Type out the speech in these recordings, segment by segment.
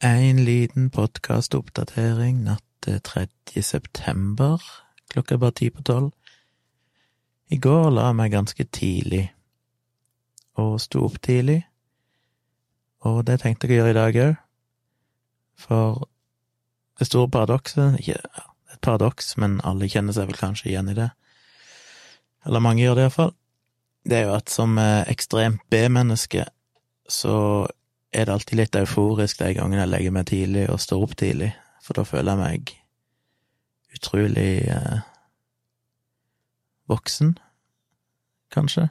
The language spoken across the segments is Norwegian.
En liten podkastoppdatering natt til 3. september, klokka er bare ti på tolv. I går la jeg meg ganske tidlig, og sto opp tidlig, og det tenkte jeg å gjøre i dag òg, for det store paradokset, ikke et paradoks, men alle kjenner seg vel kanskje igjen i det, eller mange gjør det iallfall, det er jo at som ekstremt B-menneske så er det alltid litt euforisk de gangene jeg legger meg tidlig og står opp tidlig, for da føler jeg meg utrolig eh, voksen, kanskje,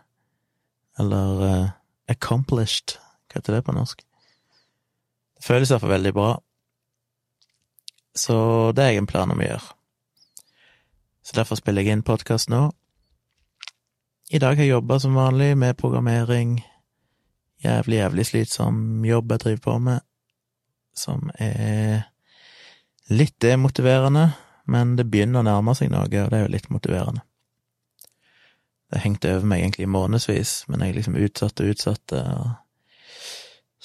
eller eh, accomplished, hva heter det på norsk? Det føles iallfall veldig bra, så det er jeg en plan om å gjøre. Så derfor spiller jeg inn podkast nå. I dag har jeg jobba som vanlig med programmering jævlig, jævlig slitsom jobb jeg driver på med, som er litt demotiverende, men det begynner å nærme seg noe, og det er jo litt motiverende. Det hengte over meg egentlig i månedsvis, men jeg liksom utsatte og utsatte, og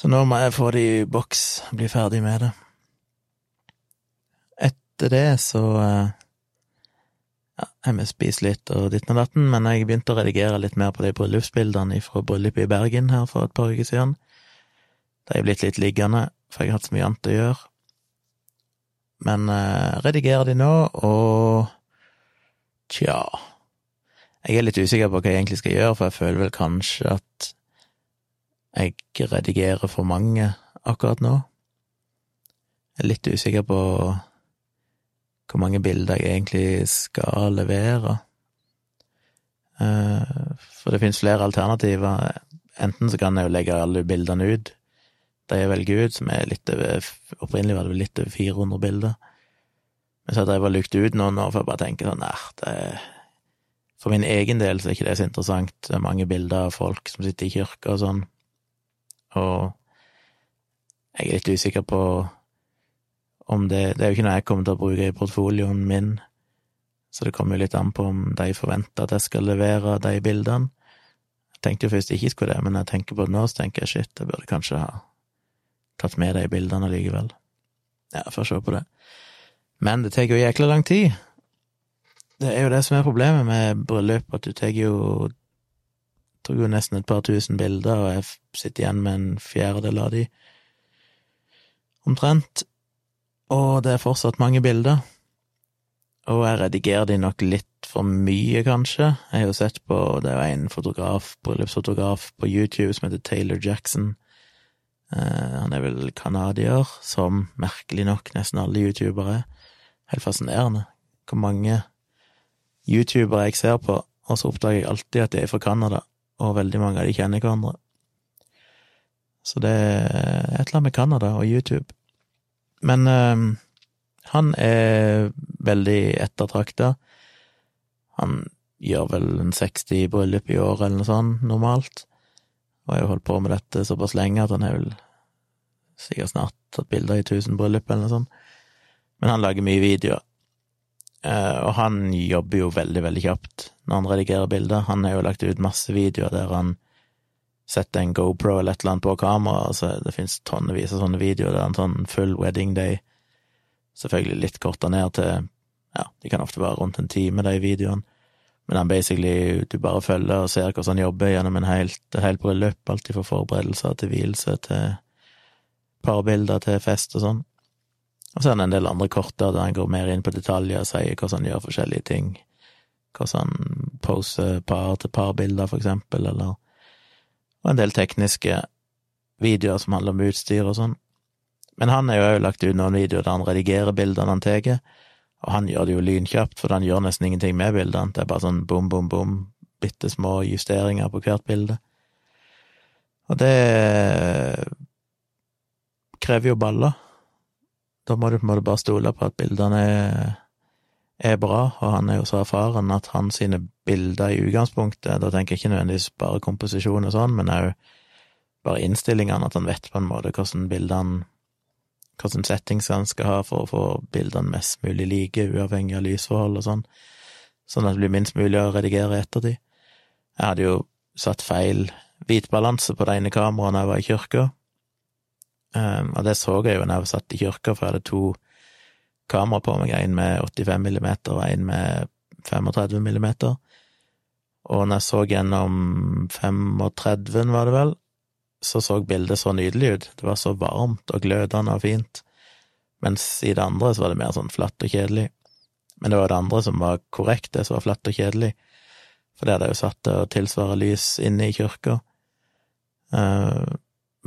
så nå må jeg få det i boks, bli ferdig med det. Etter det så eh, jeg må spise litt og ditten og datten, men jeg begynte å redigere litt mer på de bryllupsbildene fra bryllupet i Bergen her for et par uker siden. De er blitt litt liggende, for jeg har hatt så mye annet å gjøre. Men eh, redigerer de nå, og tja Jeg er litt usikker på hva jeg egentlig skal gjøre, for jeg føler vel kanskje at jeg redigerer for mange akkurat nå. Jeg er litt usikker på hvor mange bilder jeg egentlig skal levere. Eh, for det finnes flere alternativer. Enten så kan jeg jo legge alle bildene ut, de jeg velger ut, som er litt over Opprinnelig var det vel litt over 400 bilder. Men så har jeg bare lukt ut noen nå, for jeg bare tenker sånn, nei, For min egen del så er ikke det så interessant. Det er mange bilder av folk som sitter i kirka og sånn, og jeg er litt usikker på om det Det er jo ikke noe jeg kommer til å bruke i portfolioen min, så det kommer jo litt an på om de forventer at jeg skal levere de bildene. Jeg tenkte jo først ikke skulle det, men når jeg tenker på det nå, så tenker jeg shit, jeg burde kanskje ha tatt med de bildene likevel. Ja, får se på det. Men det tar jo jækla lang tid. Det er jo det som er problemet med bryllup, at du tar jo tok jo nesten et par tusen bilder, og jeg sitter igjen med en fjerdedel av de, omtrent og det er fortsatt mange bilder. Og jeg redigerer de nok litt for mye, kanskje. Jeg har jo sett på Det er jo en fotograf, bryllupsfotograf på YouTube som heter Taylor Jackson. Eh, han er vel canadier, som merkelig nok nesten alle youtubere er. Helt fascinerende hvor mange youtubere jeg ser på, og så oppdager jeg alltid at de er fra Canada, og veldig mange av de kjenner hverandre. Så det er et eller annet med Canada og YouTube. Men øh, han er veldig ettertrakta. Han gjør vel en 60 bryllup i året eller noe sånt, normalt. Og har jo holdt på med dette såpass lenge at han har vel sikkert snart tatt bilder i 1000 bryllup eller noe sånt. Men han lager mye videoer. Uh, og han jobber jo veldig, veldig kjapt når han redigerer bilder. Han har jo lagt ut masse videoer der han sette en GoPro eller et eller annet på kamera, altså det finnes tonnevis av sånne videoer Det er en sånn full wedding day, selvfølgelig litt korta ned til, ja, de kan ofte være rundt en time, de videoene, men han basically, du bare følger og ser hvordan han jobber gjennom en helt, et helt bryllup, alltid fra forberedelser til vielse til parbilder til fest og sånn. Og så er det en del andre korter der han går mer inn på detaljer og sier hvordan han gjør forskjellige ting, hvordan han poser par til parbilder, for eksempel, eller og en del tekniske videoer som handler om utstyr og sånn. Men han har jo òg lagt ut noen videoer der han redigerer bildene han tar, og han gjør det jo lynkjapt, for han gjør nesten ingenting med bildene, det er bare sånn bom, bom, bom, bitte små justeringer på hvert bilde. Og det krever jo baller. Da må du på en måte bare stole på at bildene er er bra, og han er jo så erfaren at han sine bilder i utgangspunktet, da tenker jeg ikke nødvendigvis bare komposisjon og sånn, men òg bare innstillingene, at han vet på en måte hvordan bildene Hvordan settings han skal ha for å få bildene mest mulig like, uavhengig av lysforhold og sånn, sånn at det blir minst mulig å redigere i ettertid. Jeg hadde jo satt feil hvitbalanse på det ene kameraet da jeg var i kirka, Um, og det så jeg jo når jeg satt i kirka, for jeg hadde to kamera på meg, en med 85 millimeter og en med 35 millimeter. Og når jeg så gjennom 35, var det vel, så så bildet så nydelig ut. Det var så varmt og glødende og fint. Mens i det andre så var det mer sånn flatt og kjedelig. Men det var det andre som var korrekt, det som var flatt og kjedelig. For det hadde jeg jo satt til å tilsvare lys inne i kirka. Uh,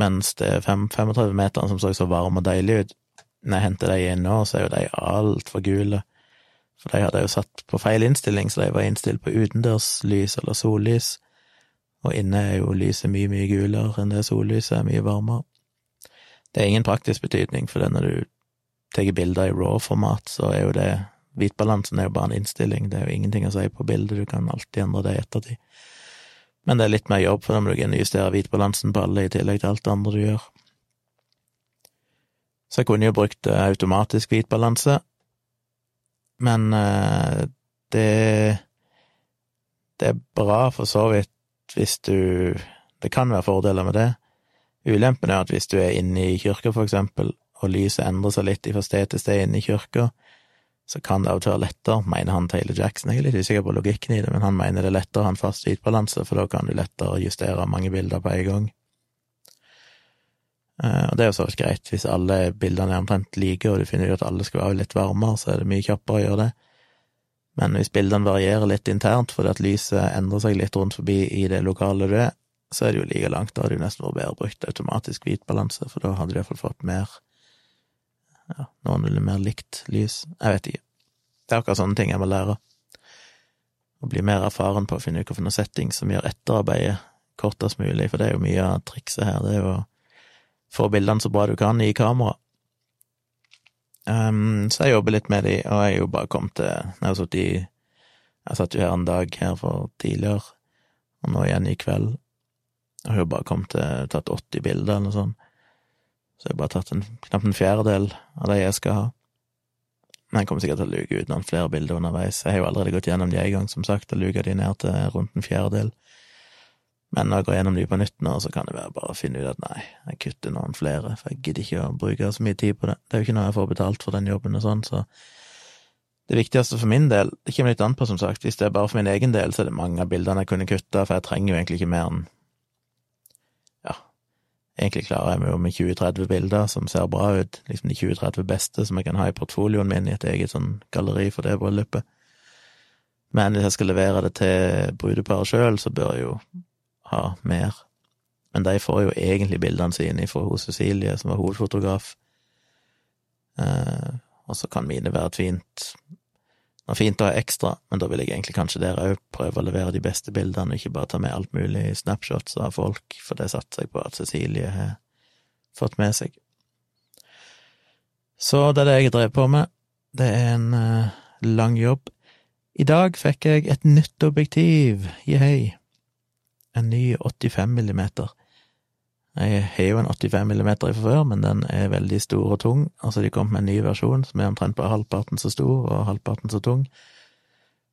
mens det 35-meteren som så så varm og deilig ut, når jeg henter de inn nå, så er jo de altfor gule. For de hadde jo satt på feil innstilling, så de var innstilt på utendørslys eller sollys. Og inne er jo lyset mye, mye gulere enn det sollyset er mye varmere. Det er ingen praktisk betydning, for når du tar bilder i raw-format, så er jo det Hvitbalansen er jo bare en innstilling, det er jo ingenting å si på bildet, du kan alltid endre det i ettertid. Men det er litt mer jobb, for da må du justere hvitbalansen på alle, i tillegg til alt det andre du gjør. Så jeg kunne jo brukt eh, automatisk hvitbalanse, men eh, det Det er bra for så vidt hvis du Det kan være fordeler med det. Ulempen er at hvis du er inne i kirka, for eksempel, og lyset endrer seg litt fra sted til sted inne i kirka, så kan det av og til være lettere, mener han Taylor Jackson. Jeg er litt usikker på logikken i det, men han mener det er lettere å ha en fast hvitbalanse, for da kan du lettere justere mange bilder på en gang. Eh, og det er jo så vidt greit, hvis alle bildene er omtrent like, og du finner ut at alle skal være litt varmere, så er det mye kjappere å gjøre det. Men hvis bildene varierer litt internt fordi at lyset endrer seg litt rundt forbi i det lokale du er, så er det jo like langt. Da hadde det nesten vært bedre brukt automatisk hvitbalanse, for da hadde du iallfall fått mer ja, noenlunde mer likt lys. Jeg vet ikke. Det er akkurat sånne ting jeg må lære. Å bli mer erfaren på å finne ut hvilken setting som gjør etterarbeidet kortest mulig, for det er jo mye av trikset her. Det er jo få bildene så bra du kan i kamera. Um, så jeg jobber litt med de, og jeg er jo bare kommet til Jeg har sittet i Jeg satt jo her en dag her for tidligere, og nå igjen i kveld. Jeg har jo bare kommet til tatt 80 bilder eller noe sånt. Så jeg har bare tatt en, knapt en fjerdedel av de jeg skal ha. Men jeg kommer sikkert til å luke ut noen flere bilder underveis. Jeg har jo allerede gått gjennom de en gang, som sagt, og luka de ned til rundt en fjerdedel. Men når jeg går gjennom de på nytt nå, så kan det være bare å finne ut at nei, jeg kutter noen flere, for jeg gidder ikke å bruke så mye tid på det. Det er jo ikke noe jeg får betalt for den jobben og sånn, så det viktigste for min del, det kommer litt an på, som sagt, hvis det er bare for min egen del, så er det mange av bildene jeg kunne kutta, for jeg trenger jo egentlig ikke mer enn ja, egentlig klarer jeg meg jo med 20-30 bilder som ser bra ut, liksom de 20-30 beste som jeg kan ha i portfolioen min i et eget sånn galleri for det bryllupet. Men hvis jeg skal levere det til brudeparet sjøl, så bør jeg jo ha mer. Men de får jo egentlig bildene sine fra hun Cecilie, som var hovedfotograf. Eh, og så kan mine være et fint noe fint å ha ekstra, men da vil jeg egentlig kanskje der òg prøve å levere de beste bildene, og ikke bare ta med alt mulig snapshots av folk, for det satser jeg på at Cecilie har fått med seg. Så det er det jeg drev på med. Det er en uh, lang jobb. I dag fikk jeg et nytt objektiv, jehei en ny 85 millimeter. Jeg har jo en 85 millimeter fra før, men den er veldig stor og tung. Altså, de kom med en ny versjon som er omtrent bare halvparten så stor og halvparten så tung.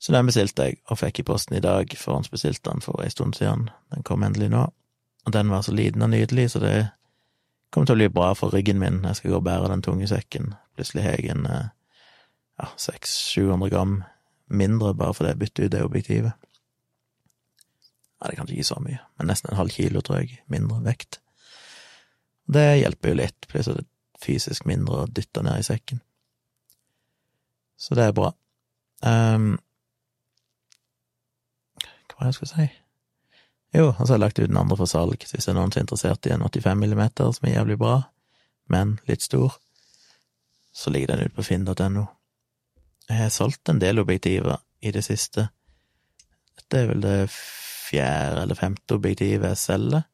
Så den bestilte jeg, og fikk i posten i dag, forhåndsbestilte den for ei stund siden. Den kom endelig nå. Og den var så liten og nydelig, så det kommer til å bli bra for ryggen min. Jeg skal gå og bære den tunge sekken. Plutselig har jeg en eh, ja, 600-700 gram mindre bare fordi jeg bytter ut det objektivet. Ja, det kanskje ikke så mye, men nesten en halv kilo, tror jeg, mindre vekt. Det hjelper jo litt, blir så fysisk mindre å dytte ned i sekken. Så det er bra. Um, hva var det jeg skulle si? Jo, og så har jeg lagt ut den andre for salg, hvis det er noen som er interessert i en 85 millimeter, som er jævlig bra, men litt stor, så ligger den ute på finn.no. Jeg har solgt en del objektiver i det siste. Dette er vel det fjerde eller femte objektivet jeg selger.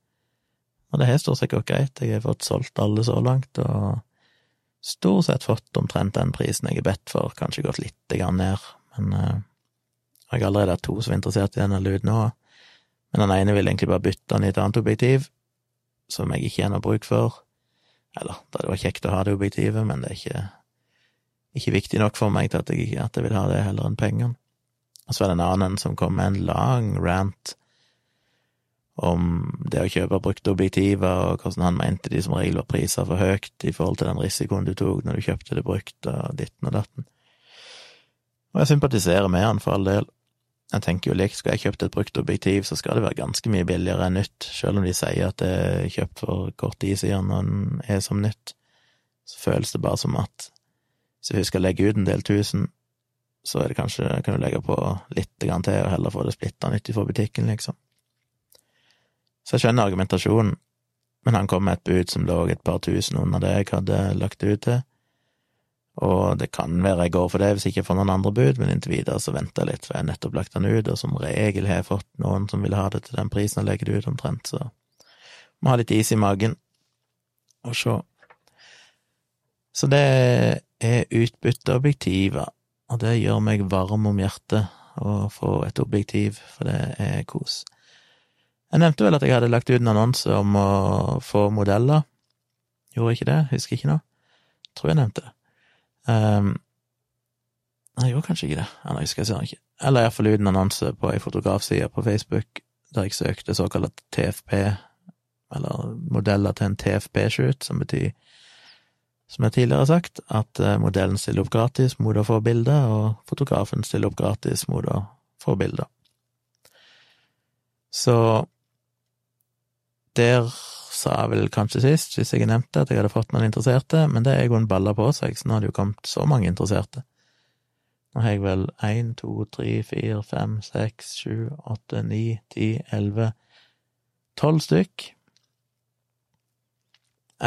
Og det har stort sett gått greit, jeg har fått solgt alle så langt, og stort sett fått omtrent den prisen jeg har bedt for, kanskje gått litt ned, men uh, jeg har allerede hatt to som er interessert i denne luden nå, men den ene vil egentlig bare bytte den i et annet objektiv, som jeg ikke har noe bruk for, eller da det var kjekt å ha det objektivet, men det er ikke, ikke viktig nok for meg til at jeg, at jeg vil ha det heller enn pengene. Og så er det en annen som kom med en lang rant om det å kjøpe brukte objektiver, og hvordan han mente de som regel var priser for høyt i forhold til den risikoen du tok når du kjøpte det brukt, og ditten og datten. Og jeg sympatiserer med han for all del. Jeg tenker jo likt, skal jeg kjøpt et brukt objektiv, så skal det være ganske mye billigere enn nytt, selv om de sier at det er kjøpt for kort tid siden og er som nytt. Så føles det bare som at hvis jeg skal legge ut en del tusen, så er det kanskje, kan du legge på litt til og heller få det splitta nytt fra butikken, liksom. Så jeg skjønner argumentasjonen, men han kom med et bud som lå et par tusen under det jeg hadde lagt ut til, og det kan være jeg går for det hvis jeg ikke får noen andre bud, men inntil videre så venter jeg litt, for jeg har nettopp lagt den ut, og som regel har jeg fått noen som vil ha det til den prisen jeg legger det ut omtrent, så må ha litt is i magen og se. Så det er utbytteobjektiver, og det gjør meg varm om hjertet å få et objektiv, for det er kos. Jeg nevnte vel at jeg hadde lagt ut en annonse om å få modeller. Gjorde ikke det? Husker ikke nå. Tror jeg nevnte det. Um, jeg gjorde kanskje ikke det. Eller husker jeg ikke. Eller iallfall ut en annonse på ei fotografside på Facebook der jeg søkte såkalt TFP, eller modeller til en TFP-shoot, som betyr, som jeg tidligere har sagt, at eh, modellen stiller opp gratis mot å få bilder, og fotografen stiller opp gratis mot å få bilder. Så der sa jeg vel kanskje sist, hvis jeg nevnte at jeg hadde fått noen interesserte, men det er jo en balla på seg, så nå har det jo kommet så mange interesserte. Nå har jeg vel én, to, tre, fire, fem, seks, sju, åtte, ni, ti, elleve Tolv stykk.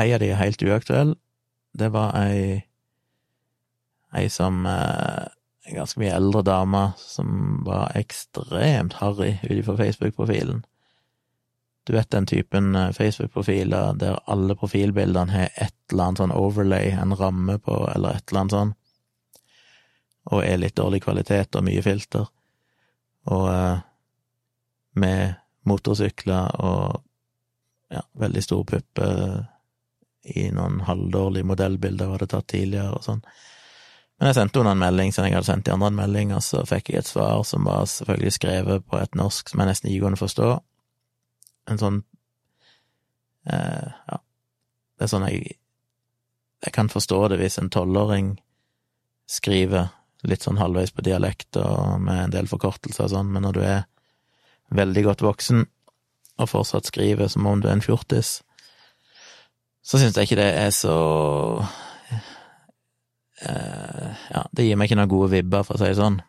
Ei av de er helt uaktuell. Det var ei ei som eh, En ganske mye eldre dame som var ekstremt harry utenfor Facebook-profilen. Du vet den typen eh, Facebook-profiler der alle profilbildene har et eller annet sånn overlay, en ramme på, eller et eller annet sånn, og er litt dårlig kvalitet og mye filter, og eh, med motorsykler og ja, veldig stor puppe i noen halvdårlige modellbilder var det tatt tidligere og sånn. Men jeg sendte henne en melding siden jeg hadde sendt de andre en melding, og så fikk jeg et svar som var selvfølgelig skrevet på et norsk som jeg nesten ikke kunne forstå, en sånn eh, Ja, det er sånn jeg Jeg kan forstå det hvis en tolvåring skriver litt sånn halvveis på dialekt og med en del forkortelser og sånn, men når du er veldig godt voksen og fortsatt skriver som om du er en fjortis, så syns jeg ikke det er så eh, Ja, det gir meg ikke noen gode vibber, for å si det sånn.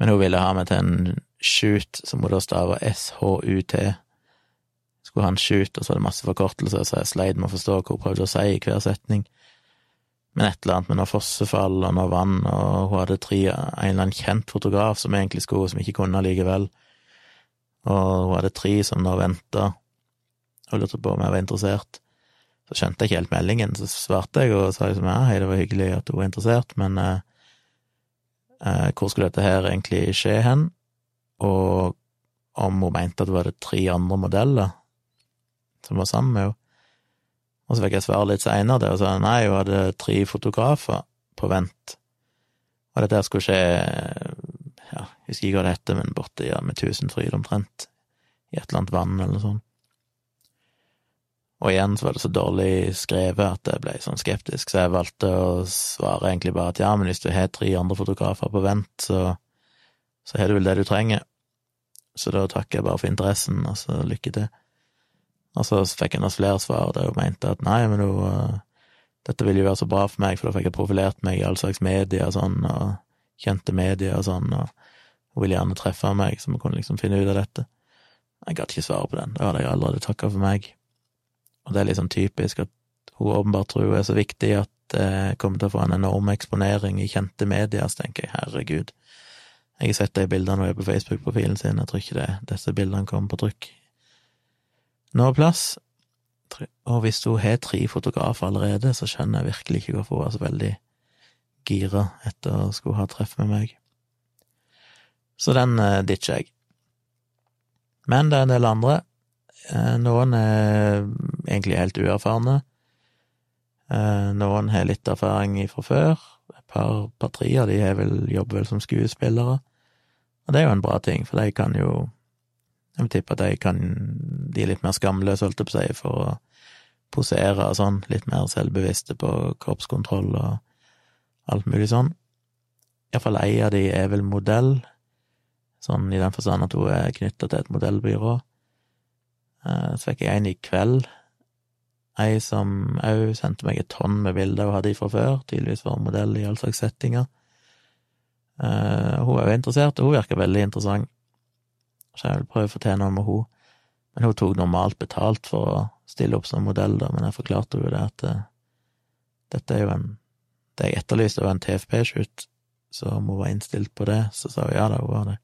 Men hun ville ha meg til en shoot, som hun da staver S-H-U-T. Skulle han shoot, og så var det masse forkortelser, så jeg sleit med å forstå hva hun prøvde å si i hver setning. Men et eller annet med noe fossefall og noe vann, og hun hadde tre, en eller annen kjent fotograf som egentlig skulle, som ikke kunne likevel. Og hun hadde tre som nå venta, og lurte på om jeg var interessert. Så skjønte jeg ikke helt meldingen, så svarte jeg og sa liksom ja, hei, det var hyggelig at hun var interessert, men eh, eh, hvor skulle dette her egentlig skje hen? Og om hun mente at det var det tre andre modeller som var sammen med henne. Og så fikk jeg svare litt seinere og sa nei, hun hadde tre fotografer på vent, og dette skulle skje ja, jeg husker ikke hva det heter, men borte ja, med Tusenfryd omtrent, i et eller annet vann eller noe sånt. Og igjen så var det så dårlig skrevet at jeg ble sånn skeptisk, så jeg valgte å svare egentlig bare at ja, men hvis du har tre andre fotografer på vent, så, så har du vel det du trenger. Så da takker jeg bare for interessen, og så lykke til. Og så fikk jeg noen flere svar der hun mente at nei, men hun uh, Dette ville jo være så bra for meg, for da fikk jeg profilert meg i all slags medier og sånn, og kjente medier og sånn, og hun ville gjerne treffe meg, så vi kunne liksom finne ut av dette. Jeg gadd ikke svare på den, da hadde jeg allerede takka for meg. Og det er liksom typisk at hun åpenbart tror hun er så viktig at jeg kommer til å få en enorm eksponering i kjente medier, så tenker jeg herregud. Jeg har sett de bildene hun er på Facebook-profilen sin, jeg tror ikke det, disse bildene kommer på trykk nå plass. Og hvis hun har tre fotografer allerede, så skjønner jeg virkelig ikke hvorfor hun er så veldig gira etter å skulle ha treff med meg. Så den eh, ditcher jeg. Men det er en del andre. Eh, noen er egentlig helt uerfarne. Eh, noen har litt erfaring fra før. Et par, par tre av de vel, jobber vel som skuespillere. Og det er jo en bra ting, for de kan jo Jeg vil tippe at de kan De er litt mer skamløse, holdt jeg på å si, for å posere og sånn, litt mer selvbevisste på kroppskontroll og alt mulig sånn. Iallfall ei av de er vel modell, sånn i den forstand at hun er knytta til et modellbyrå. Eh, så fikk jeg en i kveld, ei som òg sendte meg et tonn med bilder hun hadde fra før, tydeligvis var modell i all slags settinger. Uh, hun er jo interessert, og hun virker veldig interessant, så jeg vil prøve å få til noe med hun. Men hun tok normalt betalt for å stille opp som modell, da, men jeg forklarte jo det at uh, dette er jo en Det jeg etterlyste, var en TFP-shoot, så om hun var innstilt på det, så sa hun ja da, hun var det.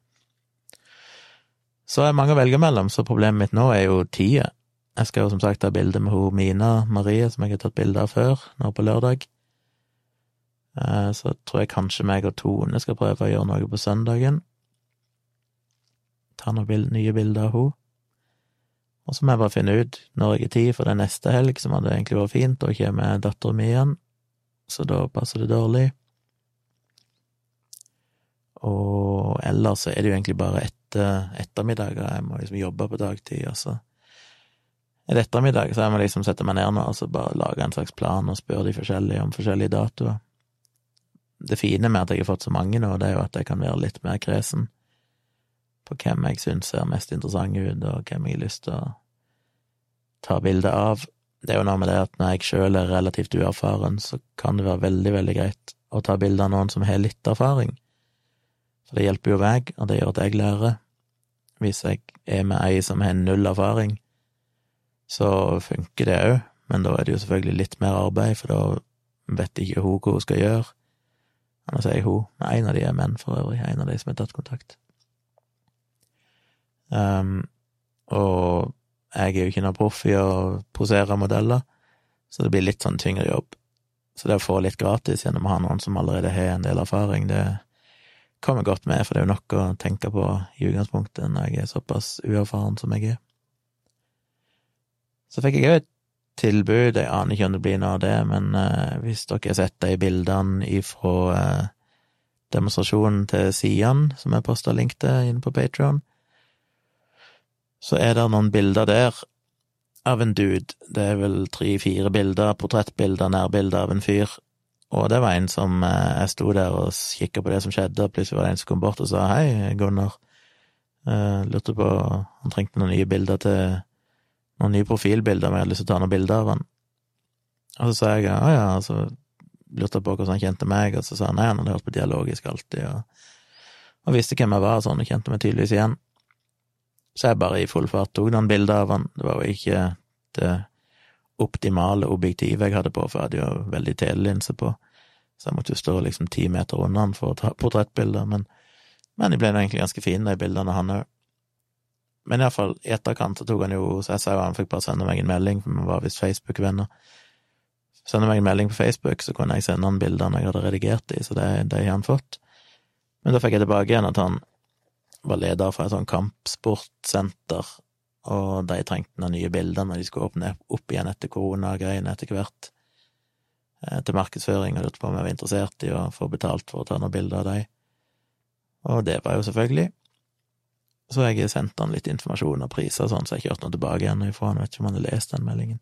Så er mange å velge mellom, så problemet mitt nå er jo tida. Jeg skal jo som sagt ha bilde med hun Mina Marie, som jeg har tatt bilde av før, nå på lørdag. Eh, så tror jeg kanskje meg og Tone skal prøve å gjøre noe på søndagen. Ta noen bild, nye bilder av henne. Og så må jeg bare finne ut når jeg har tid for den neste helg, som hadde egentlig vært fint, og kommer dattera mi igjen, så da passer det dårlig. Og ellers så er det jo egentlig bare etter ettermiddager, jeg må liksom jobbe på dagtid, altså. Et ettermiddag så jeg må liksom sette meg ned nå og så bare lage en slags plan og spørre de forskjellige om forskjellige datoer det fine med at jeg har fått så mange nå, det er jo at jeg kan være litt mer kresen på hvem jeg syns ser mest interessant ut, og hvem jeg har lyst til å ta bilde av. Det er jo noe med det at når jeg sjøl er relativt uerfaren, så kan det være veldig, veldig greit å ta bilde av noen som har litt erfaring. For det hjelper jo meg, og det gjør at jeg lærer. Hvis jeg er med ei som har null erfaring, så funker det òg, men da er det jo selvfølgelig litt mer arbeid, for da vet ikke hun hva hun skal gjøre. Nå sier hun, en av de er menn for øvrig, en av de som har tatt kontakt. Um, og jeg er jo ikke noe proff i å posere modeller, så det blir litt sånn tyngre jobb. Så det å få litt gratis gjennom å ha noen som allerede har en del erfaring, det kommer godt med, for det er jo nok å tenke på i utgangspunktet når jeg er såpass uerfaren som jeg er. Så fikk jeg òg et tilbud. Jeg aner ikke om det blir noe av det, men uh, hvis dere har sett de bildene ifra uh, demonstrasjonen til Sian, som jeg posta link til inne på Patron, så er det noen bilder der av en dude. Det er vel tre-fire bilder, portrettbilder, nærbilder av en fyr. Og det var en som uh, Jeg sto der og kikka på det som skjedde, og plutselig var det en som kom bort og sa hei, Gunnar. lurte på Han trengte noen nye bilder til noen nye profilbilder, men jeg hadde lyst til å ta noen bilder av han. Og så sa jeg ja, ja, og så lurte jeg på hvordan han kjente meg, og så sa han nei, han hadde hørt på Dialogisk alltid, og, og visste hvem jeg var, sånn, og kjente meg tydeligvis igjen. Så jeg bare i full fart tok noen bilder av han. Det var jo ikke det optimale objektivet jeg hadde på, for jeg hadde jo veldig telelinse på, så jeg måtte jo stå liksom ti meter unna han for å ta portrettbilder, men, men de ble nå egentlig ganske fine, de bildene, han òg. Men iallfall, i etterkant så tok han jo Så jeg sa jo han fikk bare sende meg en melding, for vi var visst Facebook-venner. Sende meg en melding på Facebook, så kunne jeg sende han bildene jeg hadde redigert i, så det, det har han fått. Men da fikk jeg tilbake igjen at han var leder for et sånt kampsportsenter, og de trengte noen nye bilder når de skulle åpne opp igjen etter koronagreiene etter hvert, eh, til markedsføring, og lurte på om jeg var interessert i å få betalt for å ta noen bilder av dem. Og det var jo selvfølgelig. Så jeg har sendt han litt informasjon og priser og sånn, så jeg har ikke noe tilbake igjen ifra han. Vet ikke om han har lest den meldingen.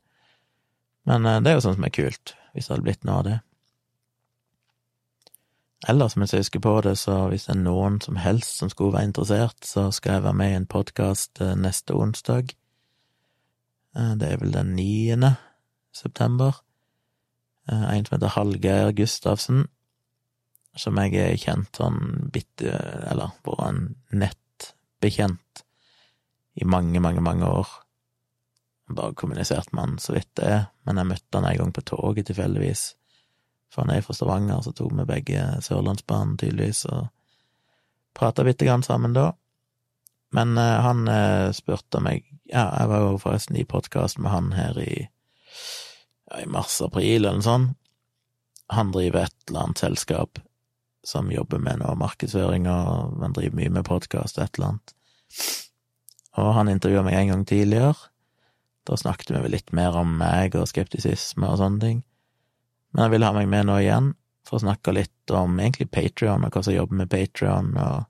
Men eh, det er jo sånt som er kult, hvis det hadde blitt noe av det. Ellers, mens jeg husker på det, så hvis det er noen som helst som skulle være interessert, så skal jeg være med i en podkast eh, neste onsdag. Eh, det er vel den niende september. En som heter Hallgeir Gustavsen, som jeg er kjent sånn bitte, eller på en nett bekjent i mange, mange, mange år. Bare kommuniserte med han så vidt det men jeg møtte han en gang på toget tilfeldigvis. For han er fra Stavanger, så tok vi begge Sørlandsbanen, tydeligvis, og prata bitte grann sammen da. Men uh, han uh, spurte meg Ja, jeg var jo forresten i podkast med han her i, ja, i mars-april, eller noe sånt. Han driver et eller annet selskap som jobber med noe markedsføring, og han driver mye med podkast og et eller annet. Og han intervjua meg en gang tidligere. Da snakket vi vel litt mer om meg og skeptisisme og sånne ting. Men han ville ha meg med nå igjen, for å snakke litt om egentlig Patrion, og hva som jobber med Patrion, og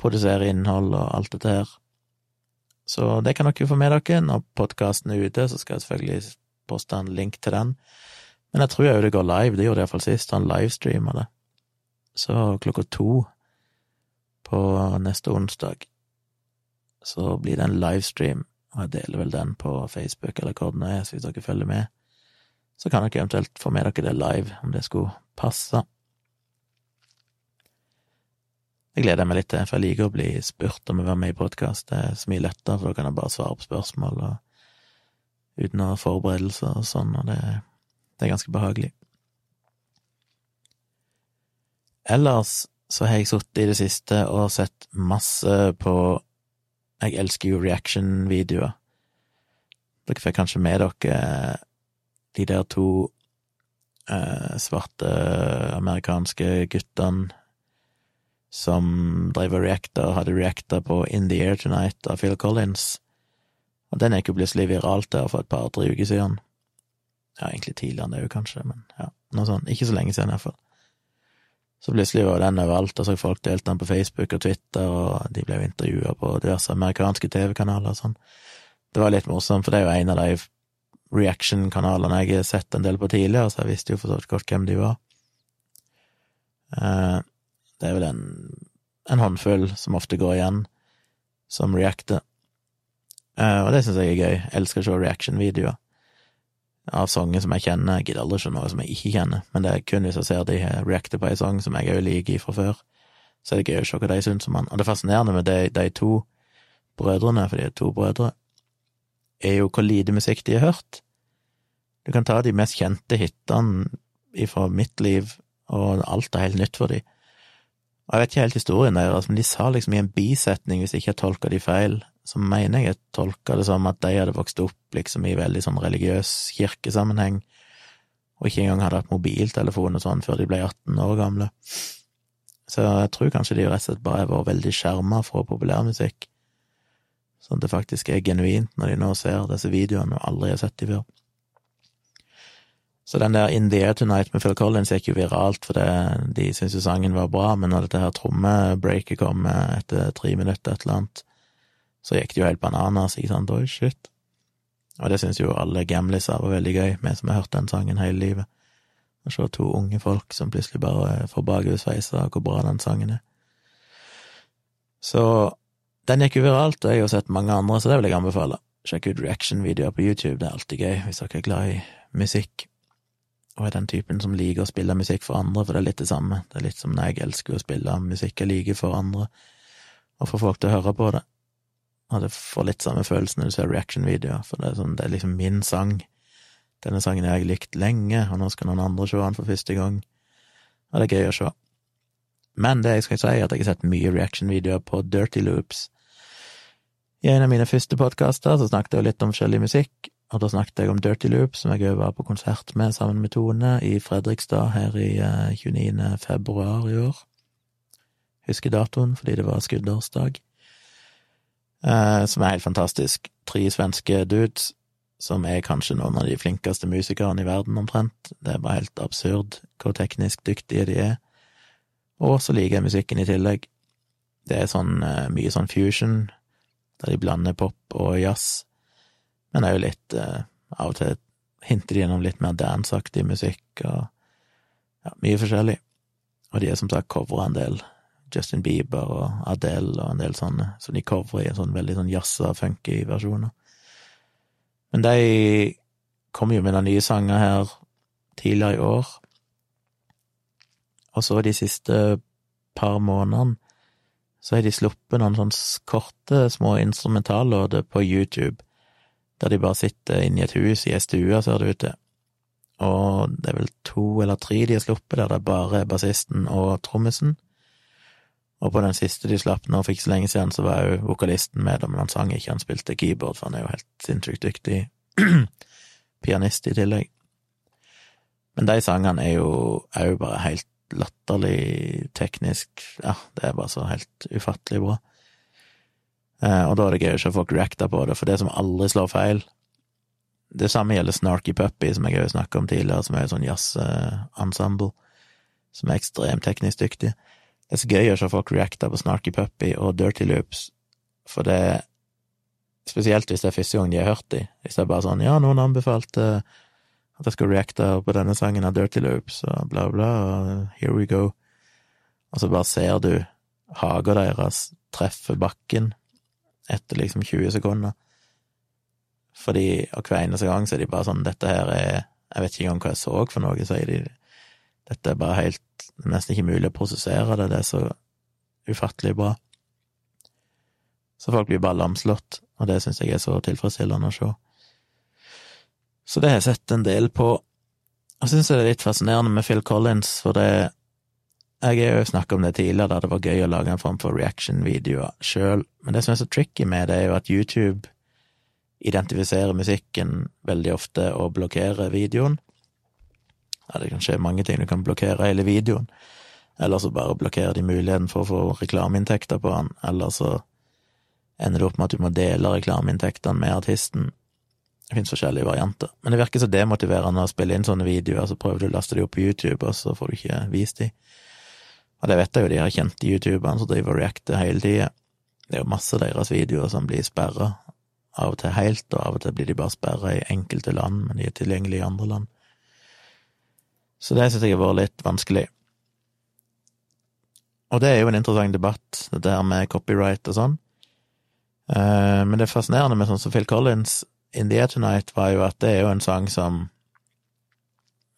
produsere innhold og alt dette her. Så det kan dere få med dere. Når podkasten er ute, så skal jeg selvfølgelig poste en link til den. Men jeg tror jo det går live, det gjorde det iallfall sist, han livestreama det. Så klokka to på neste onsdag så blir det en livestream, og jeg deler vel den på Facebook eller hvor det er, så hvis dere følger med, så kan dere eventuelt få med dere det live, om det skulle passe. Det gleder jeg meg litt til, for jeg liker å bli spurt om å være med i podkast. Det er så mye lettere, for da kan jeg bare svare på spørsmål og, uten å ha forberedelser og sånn, og det, det er ganske behagelig. Ellers så har jeg sittet i det siste og sett masse på Jeg elsker jo reaction-videoer. Dere fikk kanskje med dere de der to eh, svarte amerikanske guttene som drev og reacta hadde reacta på In the Air Tonight av Phil Collins. Og den gikk jo plutselig viralt der for et par-tre uker siden. Ja, egentlig tidligere enn det òg, kanskje, men ja, noe sånt. Ikke så lenge siden, iallfall. Så plutselig var den overalt, og så folk delte den på Facebook og Twitter, og de ble intervjua på diverse amerikanske TV-kanaler og sånn. Det var litt morsomt, for det er jo en av de reaction-kanalene jeg har sett en del på tidligere, så jeg visste jo for så vidt godt hvem de var. Eh, det er vel en, en håndfull som ofte går igjen, som reacter. Eh, og det syns jeg er gøy. Jeg elsker å se reaction-videoer av sanger som jeg kjenner. Jeg gidder aldri ikke noe som jeg ikke kjenner, men det er kun hvis jeg ser de reacter på ei sang som jeg òg liker fra før, så er det gøy å se hva de syns om han. Og det fascinerende med de, de to brødrene, for de er to brødre, er jo hvor lite musikk de har hørt. Du kan ta de mest kjente hitene fra mitt liv, og alt er helt nytt for de. Og jeg vet ikke helt historien deres, men de sa liksom i en bisetning, hvis jeg ikke har tolka de feil, så mener jeg jeg tolka det som at de hadde vokst opp liksom i veldig sånn religiøs kirkesammenheng, og ikke engang hadde hatt mobiltelefon og sånn før de ble 18 år gamle. Så jeg tror kanskje de rett og slett bare har vært veldig skjerma fra populærmusikk, sånn at det faktisk er genuint når de nå ser disse videoene og aldri har sett de før. Så den der In the Air Tonight med Phil Collins gikk jo viralt, for det, de syntes jo sangen var bra, men når dette her trommebreaket kom etter tre minutter, et eller annet, så gikk det jo helt bananas, ikke sant, oi, shit. Og det syns jo alle gamliser var veldig gøy, vi som har hørt den sangen hele livet. Å se to unge folk som plutselig bare får bakoversveiser og hvor bra den sangen er. Så den gikk jo viralt, og jeg har sett mange andre, så det vil jeg anbefale. Sjekk ut reaction-videoer på YouTube, det er alltid gøy hvis dere er glad i musikk. Og er den typen som liker å spille musikk for andre, for det er litt det samme. Det er litt som når jeg elsker å spille musikk jeg liker for andre, og få folk til å høre på det. Og det får litt samme følelse når du ser reaction-videoer, for det er, sånn, det er liksom min sang. Denne sangen har jeg likt lenge, og nå skal noen andre se den for første gang. Og det er gøy å se. Men det jeg skal si, er at jeg har sett mye reaction-videoer på Dirty Loops. I en av mine første podkaster så snakket jeg litt om forskjellig musikk, og da snakket jeg om Dirty Loops, som jeg òg var på konsert med sammen med Tone i Fredrikstad her i 29. Eh, februar i år. Husker datoen fordi det var skuddårsdag eh, som er helt fantastisk. Tre svenske dudes som er kanskje noen av de flinkeste musikerne i verden, omtrent. Det er bare helt absurd hvor teknisk dyktige de er. Og så liker jeg musikken i tillegg. Det er sånn eh, mye sånn fusion, der de blander pop og jazz, men jo litt eh, Av og til hinter de gjennom litt mer danceaktig musikk og ja, mye forskjellig. Og de er som sagt covra en del Justin Bieber og Adele og en del sånne, som de coverer i en sånn veldig sånn jazza, funky versjoner. Men de kom jo med noen nye sanger her tidligere i år, og så de siste par månedene så har de sluppet noen sånne korte, små instrumentallåter på YouTube, der de bare sitter inne i et hus i ei stue, ser det ut til. Og det er vel to eller tre de har sluppet, der det bare er bassisten og trommisen. Og på den siste de slapp nå for ikke så lenge siden, så var jo vokalisten med, men han sang ikke, han spilte keyboard, for han er jo helt sinnssykt dyktig pianist i tillegg. Men de sangene er jo òg bare helt latterlig teknisk, ja, det er bare så helt ufattelig bra. Eh, og da er det gøy å se folk reacta på det, for det som aldri slår feil Det samme gjelder Snarky Puppy, som jeg har snakka om tidligere, som er et sånn jazzensemble, som er ekstremt teknisk dyktig. Det er så gøy å se folk reacte på Snarky Puppy og Dirty Loops, for det Spesielt hvis det er første gang de har hørt de. Hvis det er bare sånn ja, noen anbefalte at jeg skulle reacte på denne sangen av Dirty Loops, og bla, bla, og here we go. Og så bare ser du haga deres treffe bakken etter liksom 20 sekunder. Fordi, og hver eneste gang så er de bare sånn Dette her er Jeg vet ikke engang hva jeg så for noe, sier de. Dette er bare helt Nesten ikke mulig å prosessere det. Det er så ufattelig bra. Så folk blir bare lamslått, og det syns jeg er så tilfredsstillende å se. Så det har jeg sett en del på. Så syns det er litt fascinerende med Phil Collins, for det Jeg har jo snakka om det tidligere, da det var gøy å lage en form for reaction-videoer sjøl, men det som er så tricky med det, er jo at YouTube identifiserer musikken veldig ofte og blokkerer videoen. Ja, det kan skje mange ting, du kan blokkere hele videoen, eller så bare blokkerer de muligheten for å få reklameinntekter på han. eller så ender det opp med at du må dele reklameinntektene med artisten. Det finnes forskjellige varianter, men det virker så demotiverende å spille inn sånne videoer, så prøver du å laste de opp på YouTube, og så får du ikke vist de. Og det vet jeg jo, de her kjente youtuberne som driver og reacter hele tida. Det er jo masse deres videoer som blir sperra, av og til helt, og av og til blir de bare sperra i enkelte land, men de er tilgjengelige i andre land. Så det syns jeg har vært litt vanskelig. Og det er jo en interessant debatt, dette her med copyright og sånn. Eh, men det fascinerende med sånn som Phil Collins, In the Air Tonight, var jo at det er jo en sang som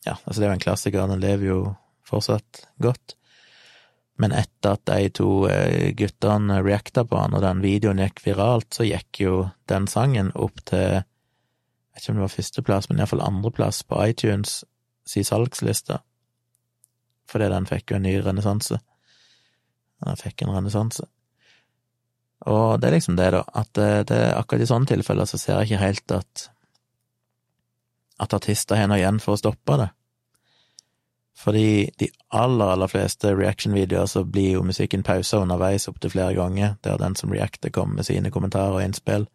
Ja, altså det er jo en klassiker, den lever jo fortsatt godt. Men etter at de to eh, guttene reacta på han, og den videoen gikk viralt, så gikk jo den sangen opp til Jeg vet ikke om det var førsteplass, men iallfall andreplass på iTunes si salgsliste. Fordi den fikk jo en ny renessanse. Den fikk en renessanse. Og det er liksom det, da, at det, det, akkurat i sånne tilfeller så ser jeg ikke helt at at artister har noe igjen for å stoppe det. Fordi de aller, aller fleste reaction-videoer så blir jo musikken pausa underveis opptil flere ganger, der den som reacter kommer med sine kommentarer og innspill.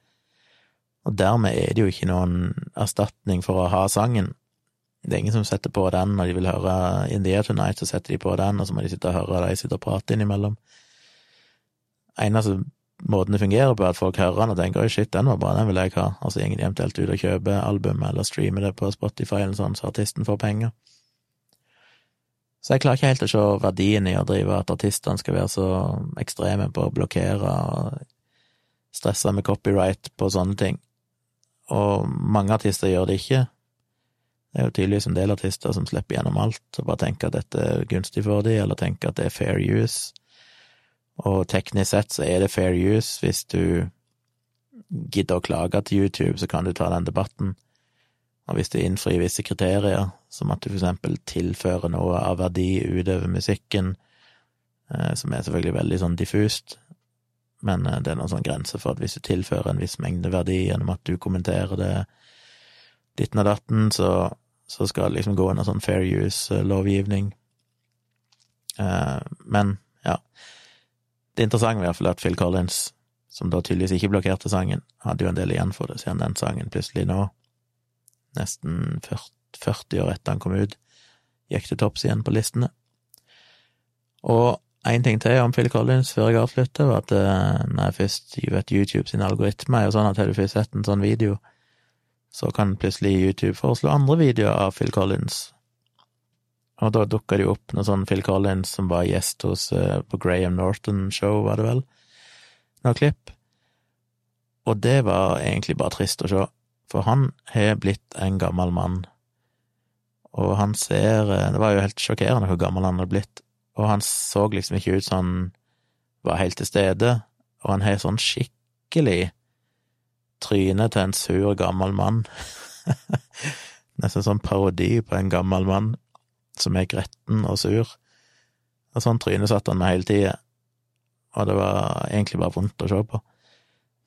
Og dermed er det jo ikke noen erstatning for å ha sangen. Det er ingen som setter på den når de vil høre India Tonight, så setter de på den, og så må de sitte og høre de sitter og prater innimellom. Eneste måten det fungerer på, er at folk hører den og tenker 'oi, shit, den var bra, den vil jeg ha', og så går de eventuelt ut og kjøper albumet eller streamer det på Spotify eller sånn, så artisten får penger. Så jeg klarer ikke helt å se verdien i å drive at artistene skal være så ekstreme på å blokkere og stresse med copyright på sånne ting. Og mange artister gjør det ikke. Det er jo tydeligvis en del artister som slipper gjennom alt og bare tenker at dette er gunstig for dem, eller tenker at det er fair use. Og teknisk sett så er det fair use. Hvis du gidder å klage til YouTube, så kan du ta den debatten. Og hvis du innfrir visse kriterier, som at du for eksempel tilfører noe av verdi utover musikken, eh, som er selvfølgelig veldig sånn diffust, men eh, det er noen sånn grense for at hvis du tilfører en viss mengde verdi gjennom at du kommenterer det ditten og datten, så, så skal det liksom gå under sånn fair use-lovgivning. Eh, men, ja. Det interessante var i hvert fall at Phil Collins, som da tydeligvis ikke blokkerte sangen, hadde jo en del igjen for det, siden den sangen plutselig nå, nesten 40 år etter han kom ut, gikk til topps igjen på listene. Og én ting til om Phil Collins før jeg avslutter, var at eh, når jeg først vet YouTube sin algoritme er jo sånn at har du først sett en sånn video, så kan plutselig YouTube foreslå andre videoer av Phil Collins og da dukka det jo opp noe sånn Phil Collins som var gjest hos uh, på Graham Norton-show, var det vel, noe klipp. Og det var egentlig bare trist å se, for han har blitt en gammel mann. Og han ser eh, Det var jo helt sjokkerende hvor gammel han hadde blitt. Og han så liksom ikke ut som han var helt til stede, og han har sånn skikkelig tryne til en sur, gammel mann. Nesten sånn parodi på en gammel mann som er gretten og sur. Og sånn tryne satt han med hele tida, og det var egentlig bare vondt å se på.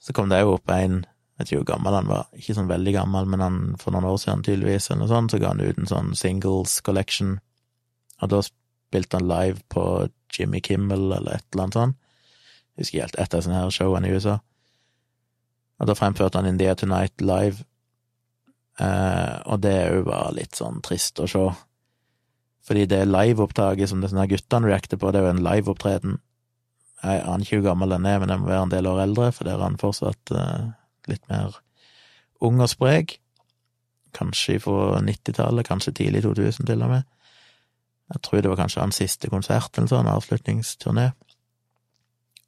Så kom det jo opp en, vet ikke hvor gammel han var, ikke sånn veldig gammel, men han for noen år siden tydeligvis, eller noe sånt, så ga han ut en sånn singles collection, og da spilte han live på Jimmy Kimmel eller et eller annet sånt. Jeg husker helt, et av sånne her showene i USA. Og da fremførte han India Tonight live, eh, og det er jo bare litt sånn trist å se. Fordi det liveopptaket som disse guttene reacter på, det er jo en liveopptreden. Jeg aner ikke hvor gammel den er, men den må være en del år eldre, for der er han fortsatt eh, litt mer ung og sprek. Kanskje fra 90-tallet, kanskje tidlig 2000 til og med. Jeg tror det var kanskje hans siste konsert, eller sånn, avslutningsturné.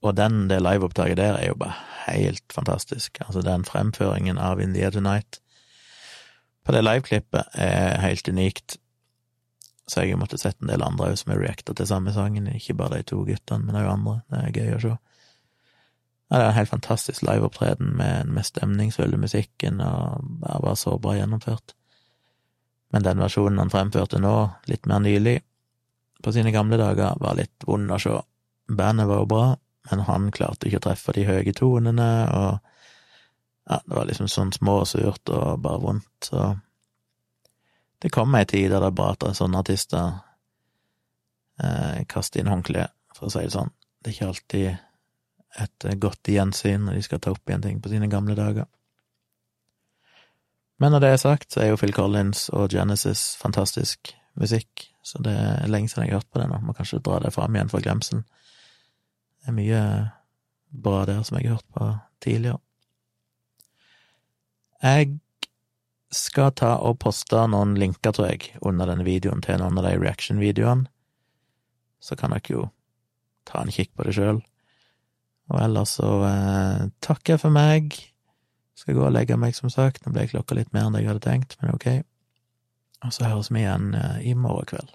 Og den, det liveopptaket der er jo bare helt fantastisk. Altså, den fremføringen av India Tonight på det liveklippet er helt unikt. Så jeg måtte sett en del andre òg som har reacta til samme sangen, ikke bare de to guttene, men òg andre. Det er gøy å se. Ja, det er en helt fantastisk liveopptreden med mest stemningsfulle musikken, og det var så bra gjennomført. Men den versjonen han fremførte nå, litt mer nylig, på sine gamle dager, var litt vond å se. Bandet var jo bra, men han klarte ikke å treffe de høye tonene, og ja, det var liksom sånn småsurt og bare vondt, så det kommer ei tid der det er bra at sånne artister eh, kaster inn håndkleet, for å si det sånn. Det er ikke alltid et godt gjensyn når de skal ta opp igjen ting på sine gamle dager. Men når det er sagt, så er jo Phil Collins og Genesis fantastisk musikk, så det er lenge siden jeg har hørt på det nå. Må kanskje dra det fram igjen for glemselen. Det er mye bra der som jeg har hørt på tidligere. Jeg skal ta og poste noen linker, tror jeg, under denne videoen til noen av de reaction-videoene. Så kan dere jo ta en kikk på det sjøl. Og ellers så eh, takker jeg for meg. Skal gå og legge meg, som sagt. Nå ble klokka litt mer enn jeg hadde tenkt, men ok. Og så høres vi igjen eh, i morgen kveld.